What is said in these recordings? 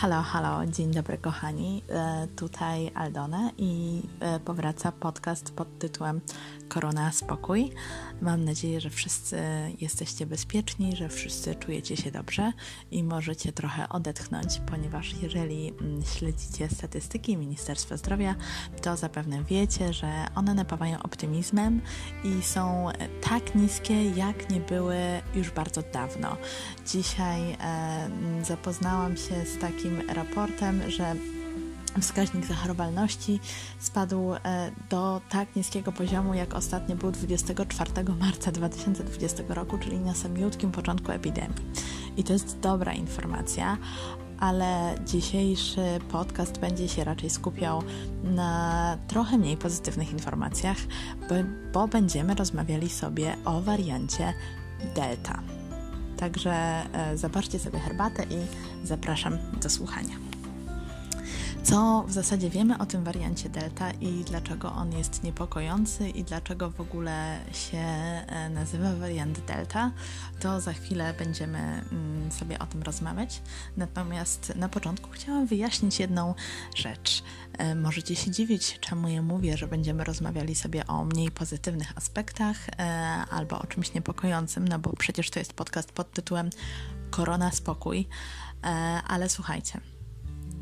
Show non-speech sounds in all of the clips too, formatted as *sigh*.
Halo, halo, dzień dobry kochani. E, tutaj Aldona i e, powraca podcast pod tytułem Korona Spokój. Mam nadzieję, że wszyscy jesteście bezpieczni, że wszyscy czujecie się dobrze i możecie trochę odetchnąć, ponieważ jeżeli mm, śledzicie statystyki Ministerstwa Zdrowia, to zapewne wiecie, że one napawają optymizmem i są tak niskie, jak nie były już bardzo dawno. Dzisiaj e, zapoznałam się z takim raportem, że wskaźnik zachorowalności spadł e, do tak niskiego poziomu, jak ostatnio był 24 marca 2020 roku, czyli na samiutkim początku epidemii. I to jest dobra informacja, ale dzisiejszy podcast będzie się raczej skupiał na trochę mniej pozytywnych informacjach, bo, bo będziemy rozmawiali sobie o wariancie Delta. Także e, zaparzcie sobie herbatę i zapraszam do słuchania. Co w zasadzie wiemy o tym wariancie Delta i dlaczego on jest niepokojący i dlaczego w ogóle się e, nazywa wariant Delta, to za chwilę będziemy mm, sobie o tym rozmawiać. Natomiast na początku chciałam wyjaśnić jedną rzecz. E, możecie się dziwić, czemu ja mówię, że będziemy rozmawiali sobie o mniej pozytywnych aspektach e, albo o czymś niepokojącym, no bo przecież to jest podcast pod tytułem Korona Spokój. Ale słuchajcie,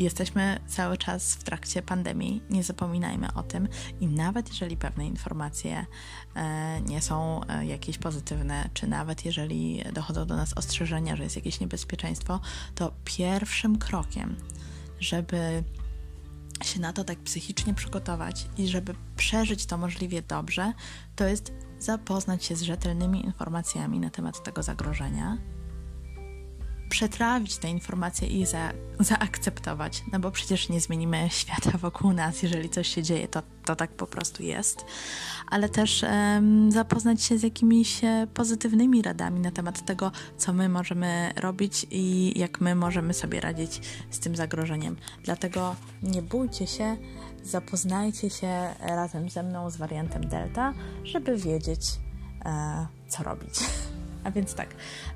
Jesteśmy cały czas w trakcie pandemii, nie zapominajmy o tym i nawet jeżeli pewne informacje e, nie są e, jakieś pozytywne, czy nawet jeżeli dochodzą do nas ostrzeżenia, że jest jakieś niebezpieczeństwo, to pierwszym krokiem, żeby się na to tak psychicznie przygotować i żeby przeżyć to możliwie dobrze, to jest zapoznać się z rzetelnymi informacjami na temat tego zagrożenia, przetrawić te informacje i za, zaakceptować, no bo przecież nie zmienimy świata wokół nas, jeżeli coś się dzieje, to, to tak po prostu jest, ale też um, zapoznać się z jakimiś e, pozytywnymi radami na temat tego, co my możemy robić i jak my możemy sobie radzić z tym zagrożeniem. Dlatego nie bójcie się, zapoznajcie się razem ze mną z wariantem Delta, żeby wiedzieć, e, co robić. *laughs* A więc tak,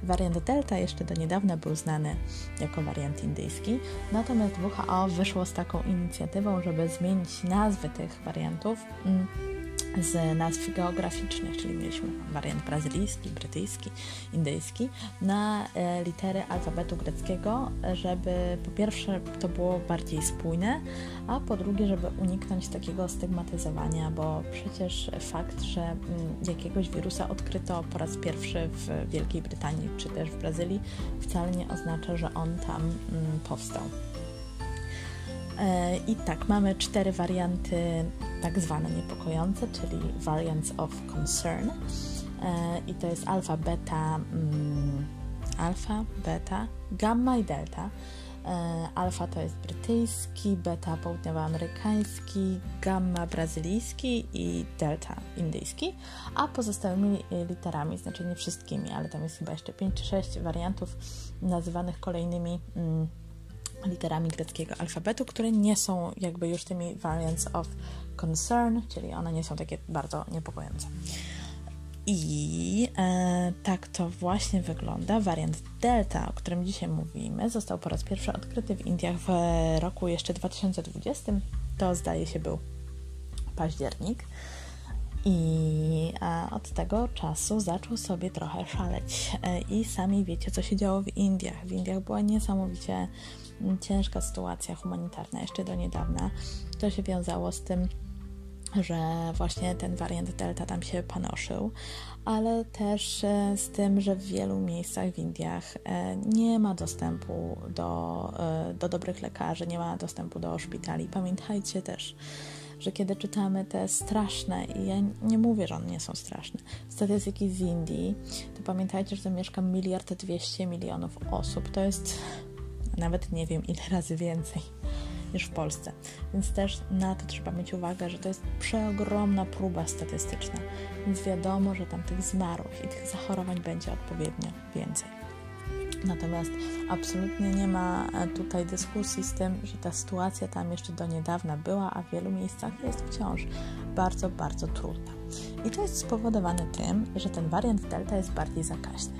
wariant Delta jeszcze do niedawna był znany jako wariant indyjski, natomiast WHO wyszło z taką inicjatywą, żeby zmienić nazwy tych wariantów. Z nazw geograficznych, czyli mieliśmy wariant brazylijski, brytyjski, indyjski, na e, litery alfabetu greckiego, żeby po pierwsze to było bardziej spójne, a po drugie, żeby uniknąć takiego stygmatyzowania, bo przecież fakt, że mm, jakiegoś wirusa odkryto po raz pierwszy w Wielkiej Brytanii czy też w Brazylii, wcale nie oznacza, że on tam mm, powstał. E, I tak, mamy cztery warianty tak zwane niepokojące, czyli variants of concern. E, I to jest alfa, beta, mm, alfa, beta, gamma i delta. E, alfa to jest brytyjski, beta południowoamerykański, gamma brazylijski i delta indyjski, a pozostałymi literami, znaczy nie wszystkimi, ale tam jest chyba jeszcze 5 czy 6 wariantów nazywanych kolejnymi mm, literami greckiego alfabetu, które nie są jakby już tymi variants of concern, czyli one nie są takie bardzo niepokojące. I e, tak to właśnie wygląda. Wariant Delta, o którym dzisiaj mówimy, został po raz pierwszy odkryty w Indiach w roku jeszcze 2020. To zdaje się był październik. I e, od tego czasu zaczął sobie trochę szaleć. E, I sami wiecie, co się działo w Indiach. W Indiach była niesamowicie ciężka sytuacja humanitarna jeszcze do niedawna. To się wiązało z tym, że właśnie ten wariant Delta tam się panoszył, ale też e, z tym, że w wielu miejscach w Indiach nie ma dostępu do, do dobrych lekarzy, nie ma dostępu do szpitali. Pamiętajcie też, że kiedy czytamy te straszne, i ja nie mówię, że one nie są straszne, statystyki z Indii, to pamiętajcie, że tam mieszka miliard dwieście milionów osób. To jest nawet nie wiem ile razy więcej niż w Polsce. Więc też na to trzeba mieć uwagę, że to jest przeogromna próba statystyczna, więc wiadomo, że tam tych zmarłych i tych zachorowań będzie odpowiednio więcej. Natomiast absolutnie nie ma e, tutaj dyskusji z tym, że ta sytuacja tam jeszcze do niedawna była, a w wielu miejscach jest wciąż bardzo, bardzo trudna. I to jest spowodowane tym, że ten wariant Delta jest bardziej zakaźny.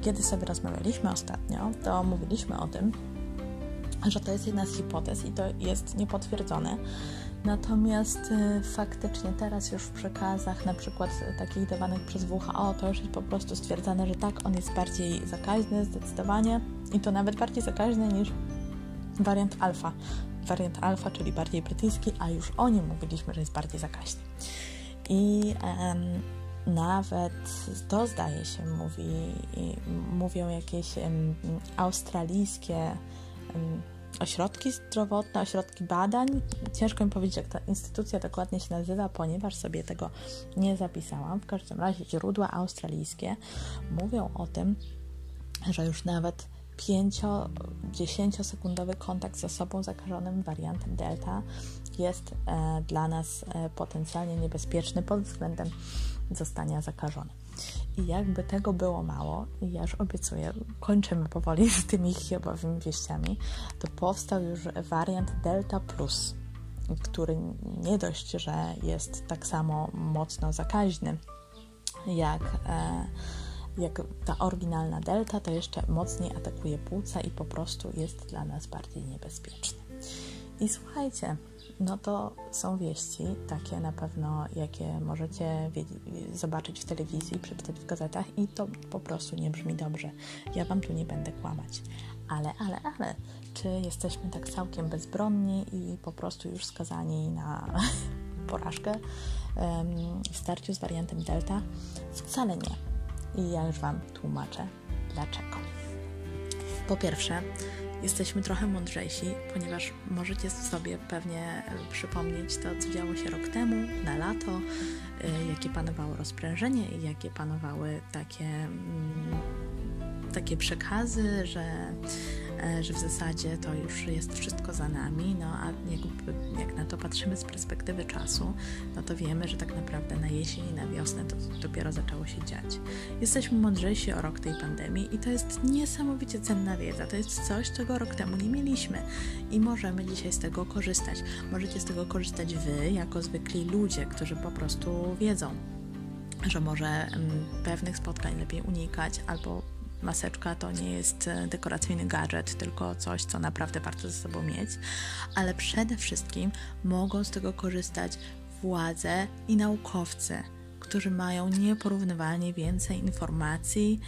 Kiedy sobie rozmawialiśmy ostatnio, to mówiliśmy o tym, że to jest jedna z hipotez i to jest niepotwierdzone. Natomiast y, faktycznie teraz już w przekazach, na przykład takich dawanych przez WHO, to już jest po prostu stwierdzane, że tak, on jest bardziej zakaźny zdecydowanie i to nawet bardziej zakaźny niż wariant alfa. Wariant alfa, czyli bardziej brytyjski, a już o nim mówiliśmy, że jest bardziej zakaźny. I nawet to zdaje się, mówi, mówią jakieś australijskie ośrodki zdrowotne, ośrodki badań. Ciężko mi powiedzieć, jak ta instytucja dokładnie się nazywa, ponieważ sobie tego nie zapisałam. W każdym razie źródła australijskie mówią o tym, że już nawet 5-10 sekundowy kontakt z osobą zakażonym wariantem Delta jest e, dla nas e, potencjalnie niebezpieczny pod względem zostania zakażonym. I jakby tego było mało, i ja już obiecuję, kończymy powoli z tymi chybowymi wieściami, to powstał już wariant Delta Plus, który nie dość, że jest tak samo mocno zakaźny jak, e, jak ta oryginalna Delta, to jeszcze mocniej atakuje płuca i po prostu jest dla nas bardziej niebezpieczny. I słuchajcie, no to są wieści, takie na pewno, jakie możecie zobaczyć w telewizji, przeczytać w gazetach i to po prostu nie brzmi dobrze. Ja Wam tu nie będę kłamać. Ale, ale, ale, czy jesteśmy tak całkiem bezbronni i po prostu już skazani na *laughs* porażkę w starciu z wariantem Delta? Wcale nie. I ja już Wam tłumaczę dlaczego. Po pierwsze, jesteśmy trochę mądrzejsi, ponieważ możecie sobie pewnie przypomnieć to, co działo się rok temu, na lato, y, jakie panowało rozprężenie i jakie panowały takie, mm, takie przekazy, że E, że w zasadzie to już jest wszystko za nami, no a jakby, jak na to patrzymy z perspektywy czasu, no to wiemy, że tak naprawdę na jesień i na wiosnę to dopiero zaczęło się dziać. Jesteśmy mądrzejsi o rok tej pandemii i to jest niesamowicie cenna wiedza. To jest coś, czego rok temu nie mieliśmy i możemy dzisiaj z tego korzystać. Możecie z tego korzystać Wy, jako zwykli ludzie, którzy po prostu wiedzą, że może mm, pewnych spotkań lepiej unikać albo maseczka to nie jest e, dekoracyjny gadżet, tylko coś, co naprawdę warto ze sobą mieć, ale przede wszystkim mogą z tego korzystać władze i naukowcy, którzy mają nieporównywalnie więcej informacji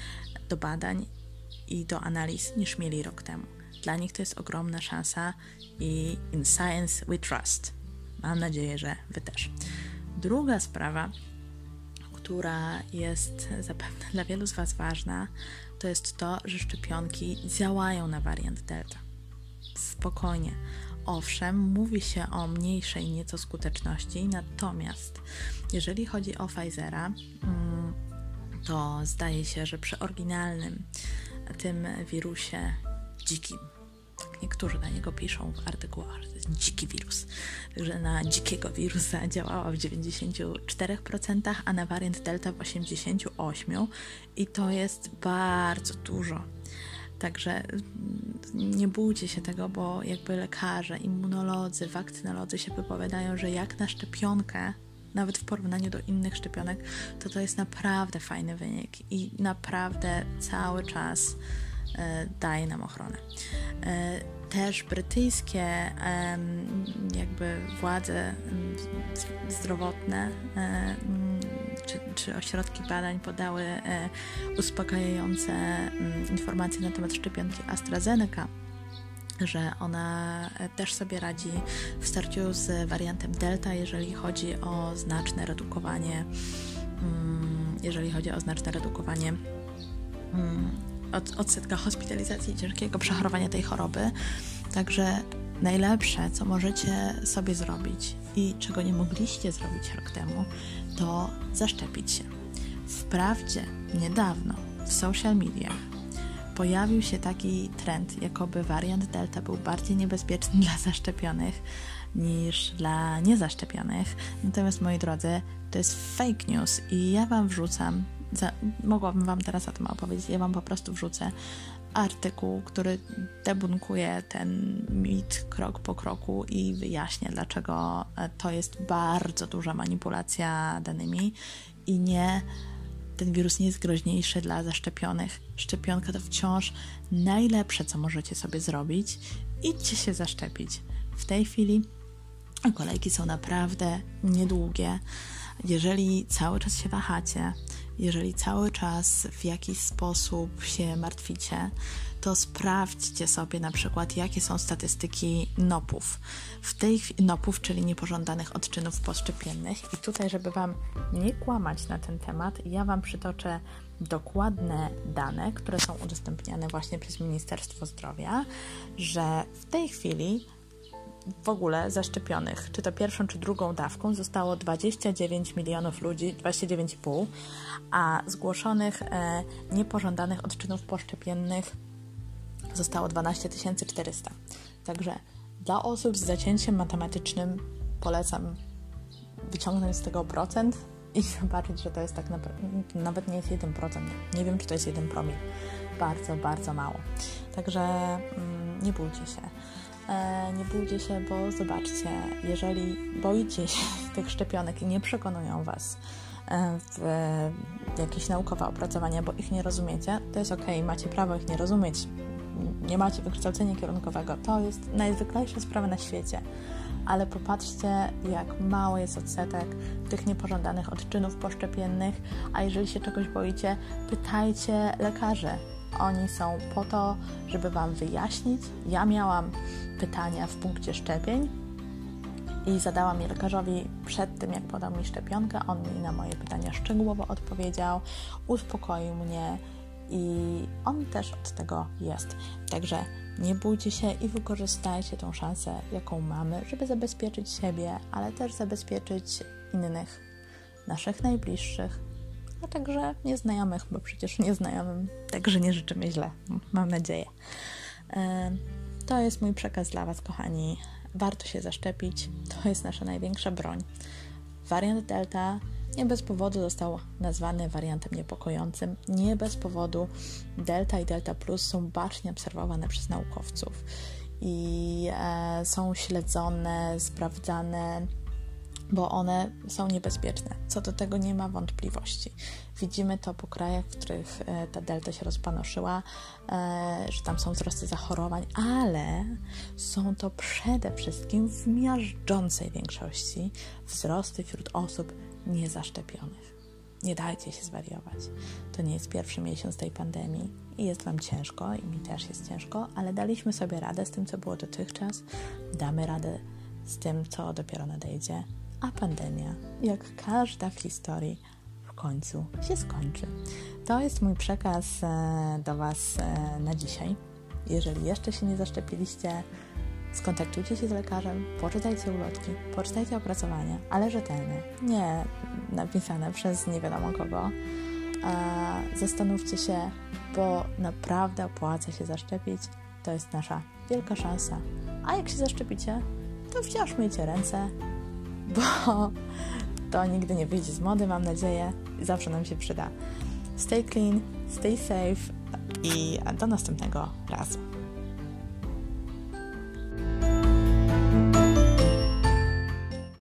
do badań i do analiz niż mieli rok temu. Dla nich to jest ogromna szansa i in science we trust. Mam nadzieję, że Wy też. Druga sprawa, która jest zapewne dla wielu z Was ważna, to jest to, że szczepionki działają na wariant Delta. Spokojnie. Owszem, mówi się o mniejszej nieco skuteczności, natomiast jeżeli chodzi o Pfizera, mm, to zdaje się, że przy oryginalnym tym wirusie dzikim, tak niektórzy na niego piszą w artykułach, dziki wirus. Także na dzikiego wirusa działała w 94%, a na wariant Delta w 88% i to jest bardzo dużo. Także mm, nie bójcie się tego, bo jakby lekarze, immunolodzy, wakcynolodzy się wypowiadają, że jak na szczepionkę, nawet w porównaniu do innych szczepionek, to to jest naprawdę fajny wynik i naprawdę cały czas E, daje nam ochronę. E, też brytyjskie jakby władze zdrowotne e, czy, czy ośrodki badań podały uspokajające informacje na temat szczepionki AstraZeneca że ona też sobie radzi w starciu z wariantem Delta, jeżeli chodzi o znaczne redukowanie, jeżeli chodzi o znaczne redukowanie od, odsetka hospitalizacji i ciężkiego przechorowania tej choroby. Także najlepsze, co możecie sobie zrobić i czego nie mogliście zrobić rok temu, to zaszczepić się. Wprawdzie niedawno w social mediach pojawił się taki trend, jakoby wariant Delta był bardziej niebezpieczny dla zaszczepionych niż dla niezaszczepionych. Natomiast moi drodzy, to jest fake news i ja Wam wrzucam za, mogłabym Wam teraz o tym opowiedzieć. Ja Wam po prostu wrzucę artykuł, który debunkuje ten mit krok po kroku i wyjaśnia, dlaczego e, to jest bardzo duża manipulacja danymi i nie ten wirus nie jest groźniejszy dla zaszczepionych. Szczepionka to wciąż najlepsze, co możecie sobie zrobić idźcie się zaszczepić. W tej chwili kolejki są naprawdę niedługie. Jeżeli cały czas się wahacie, jeżeli cały czas w jakiś sposób się martwicie, to sprawdźcie sobie na przykład, jakie są statystyki NOP-ów. W tej NOP-ów, czyli niepożądanych odczynów poszczepiennych. I tutaj, żeby Wam nie kłamać na ten temat, ja Wam przytoczę dokładne dane, które są udostępniane właśnie przez Ministerstwo Zdrowia, że w tej chwili w ogóle zaszczepionych, czy to pierwszą, czy drugą dawką, zostało 29 milionów ludzi, 29,5, a zgłoszonych e, niepożądanych odczynów poszczepiennych zostało 12 400. Także dla osób z zacięciem matematycznym polecam wyciągnąć z tego procent i *laughs* zobaczyć, że to jest tak naprawdę, nawet nie jest 1%. Nie wiem, czy to jest 1 promil. Bardzo, bardzo mało. Także mm, nie bójcie się. E, nie bójcie się, bo zobaczcie, jeżeli boicie się *laughs* tych szczepionek i nie przekonują Was e, w jakieś naukowe opracowania, bo ich nie rozumiecie, to jest ok, macie prawo ich nie rozumieć, nie macie wykształcenia kierunkowego, to jest najzwyklejsza sprawa na świecie. Ale popatrzcie, jak mały jest odsetek tych niepożądanych odczynów poszczepiennych, a jeżeli się czegoś boicie, pytajcie lekarzy, oni są po to, żeby Wam wyjaśnić. Ja miałam pytania w punkcie szczepień i zadałam je lekarzowi przed tym, jak podał mi szczepionkę. On mi na moje pytania szczegółowo odpowiedział, uspokoił mnie i on też od tego jest. Także nie bójcie się i wykorzystajcie tą szansę, jaką mamy, żeby zabezpieczyć siebie, ale też zabezpieczyć innych, naszych najbliższych, a także nieznajomych, bo przecież nieznajomym także nie życzymy źle, mam nadzieję. To jest mój przekaz dla Was, kochani. Warto się zaszczepić, to jest nasza największa broń. Wariant Delta nie bez powodu został nazwany wariantem niepokojącym. Nie bez powodu Delta i Delta Plus są bacznie obserwowane przez naukowców i e, są śledzone, sprawdzane bo one są niebezpieczne. Co do tego nie ma wątpliwości. Widzimy to po krajach, w których e, ta delta się rozpanoszyła, e, że tam są wzrosty zachorowań, ale są to przede wszystkim w miażdżącej większości wzrosty wśród osób niezaszczepionych. Nie dajcie się zwariować. To nie jest pierwszy miesiąc tej pandemii i jest Wam ciężko, i mi też jest ciężko, ale daliśmy sobie radę z tym, co było dotychczas. Damy radę z tym, co dopiero nadejdzie a pandemia, jak każda w historii, w końcu się skończy. To jest mój przekaz e, do Was e, na dzisiaj. Jeżeli jeszcze się nie zaszczepiliście, skontaktujcie się z lekarzem, poczytajcie ulotki, poczytajcie opracowania, ale rzetelne, nie napisane przez nie wiadomo kogo. Zastanówcie się, bo naprawdę opłaca się zaszczepić. To jest nasza wielka szansa. A jak się zaszczepicie, to wciąż myjcie ręce, *laughs* bo to nigdy nie wyjdzie z mody, mam nadzieję, zawsze nam się przyda. Stay clean, stay safe i do następnego razu.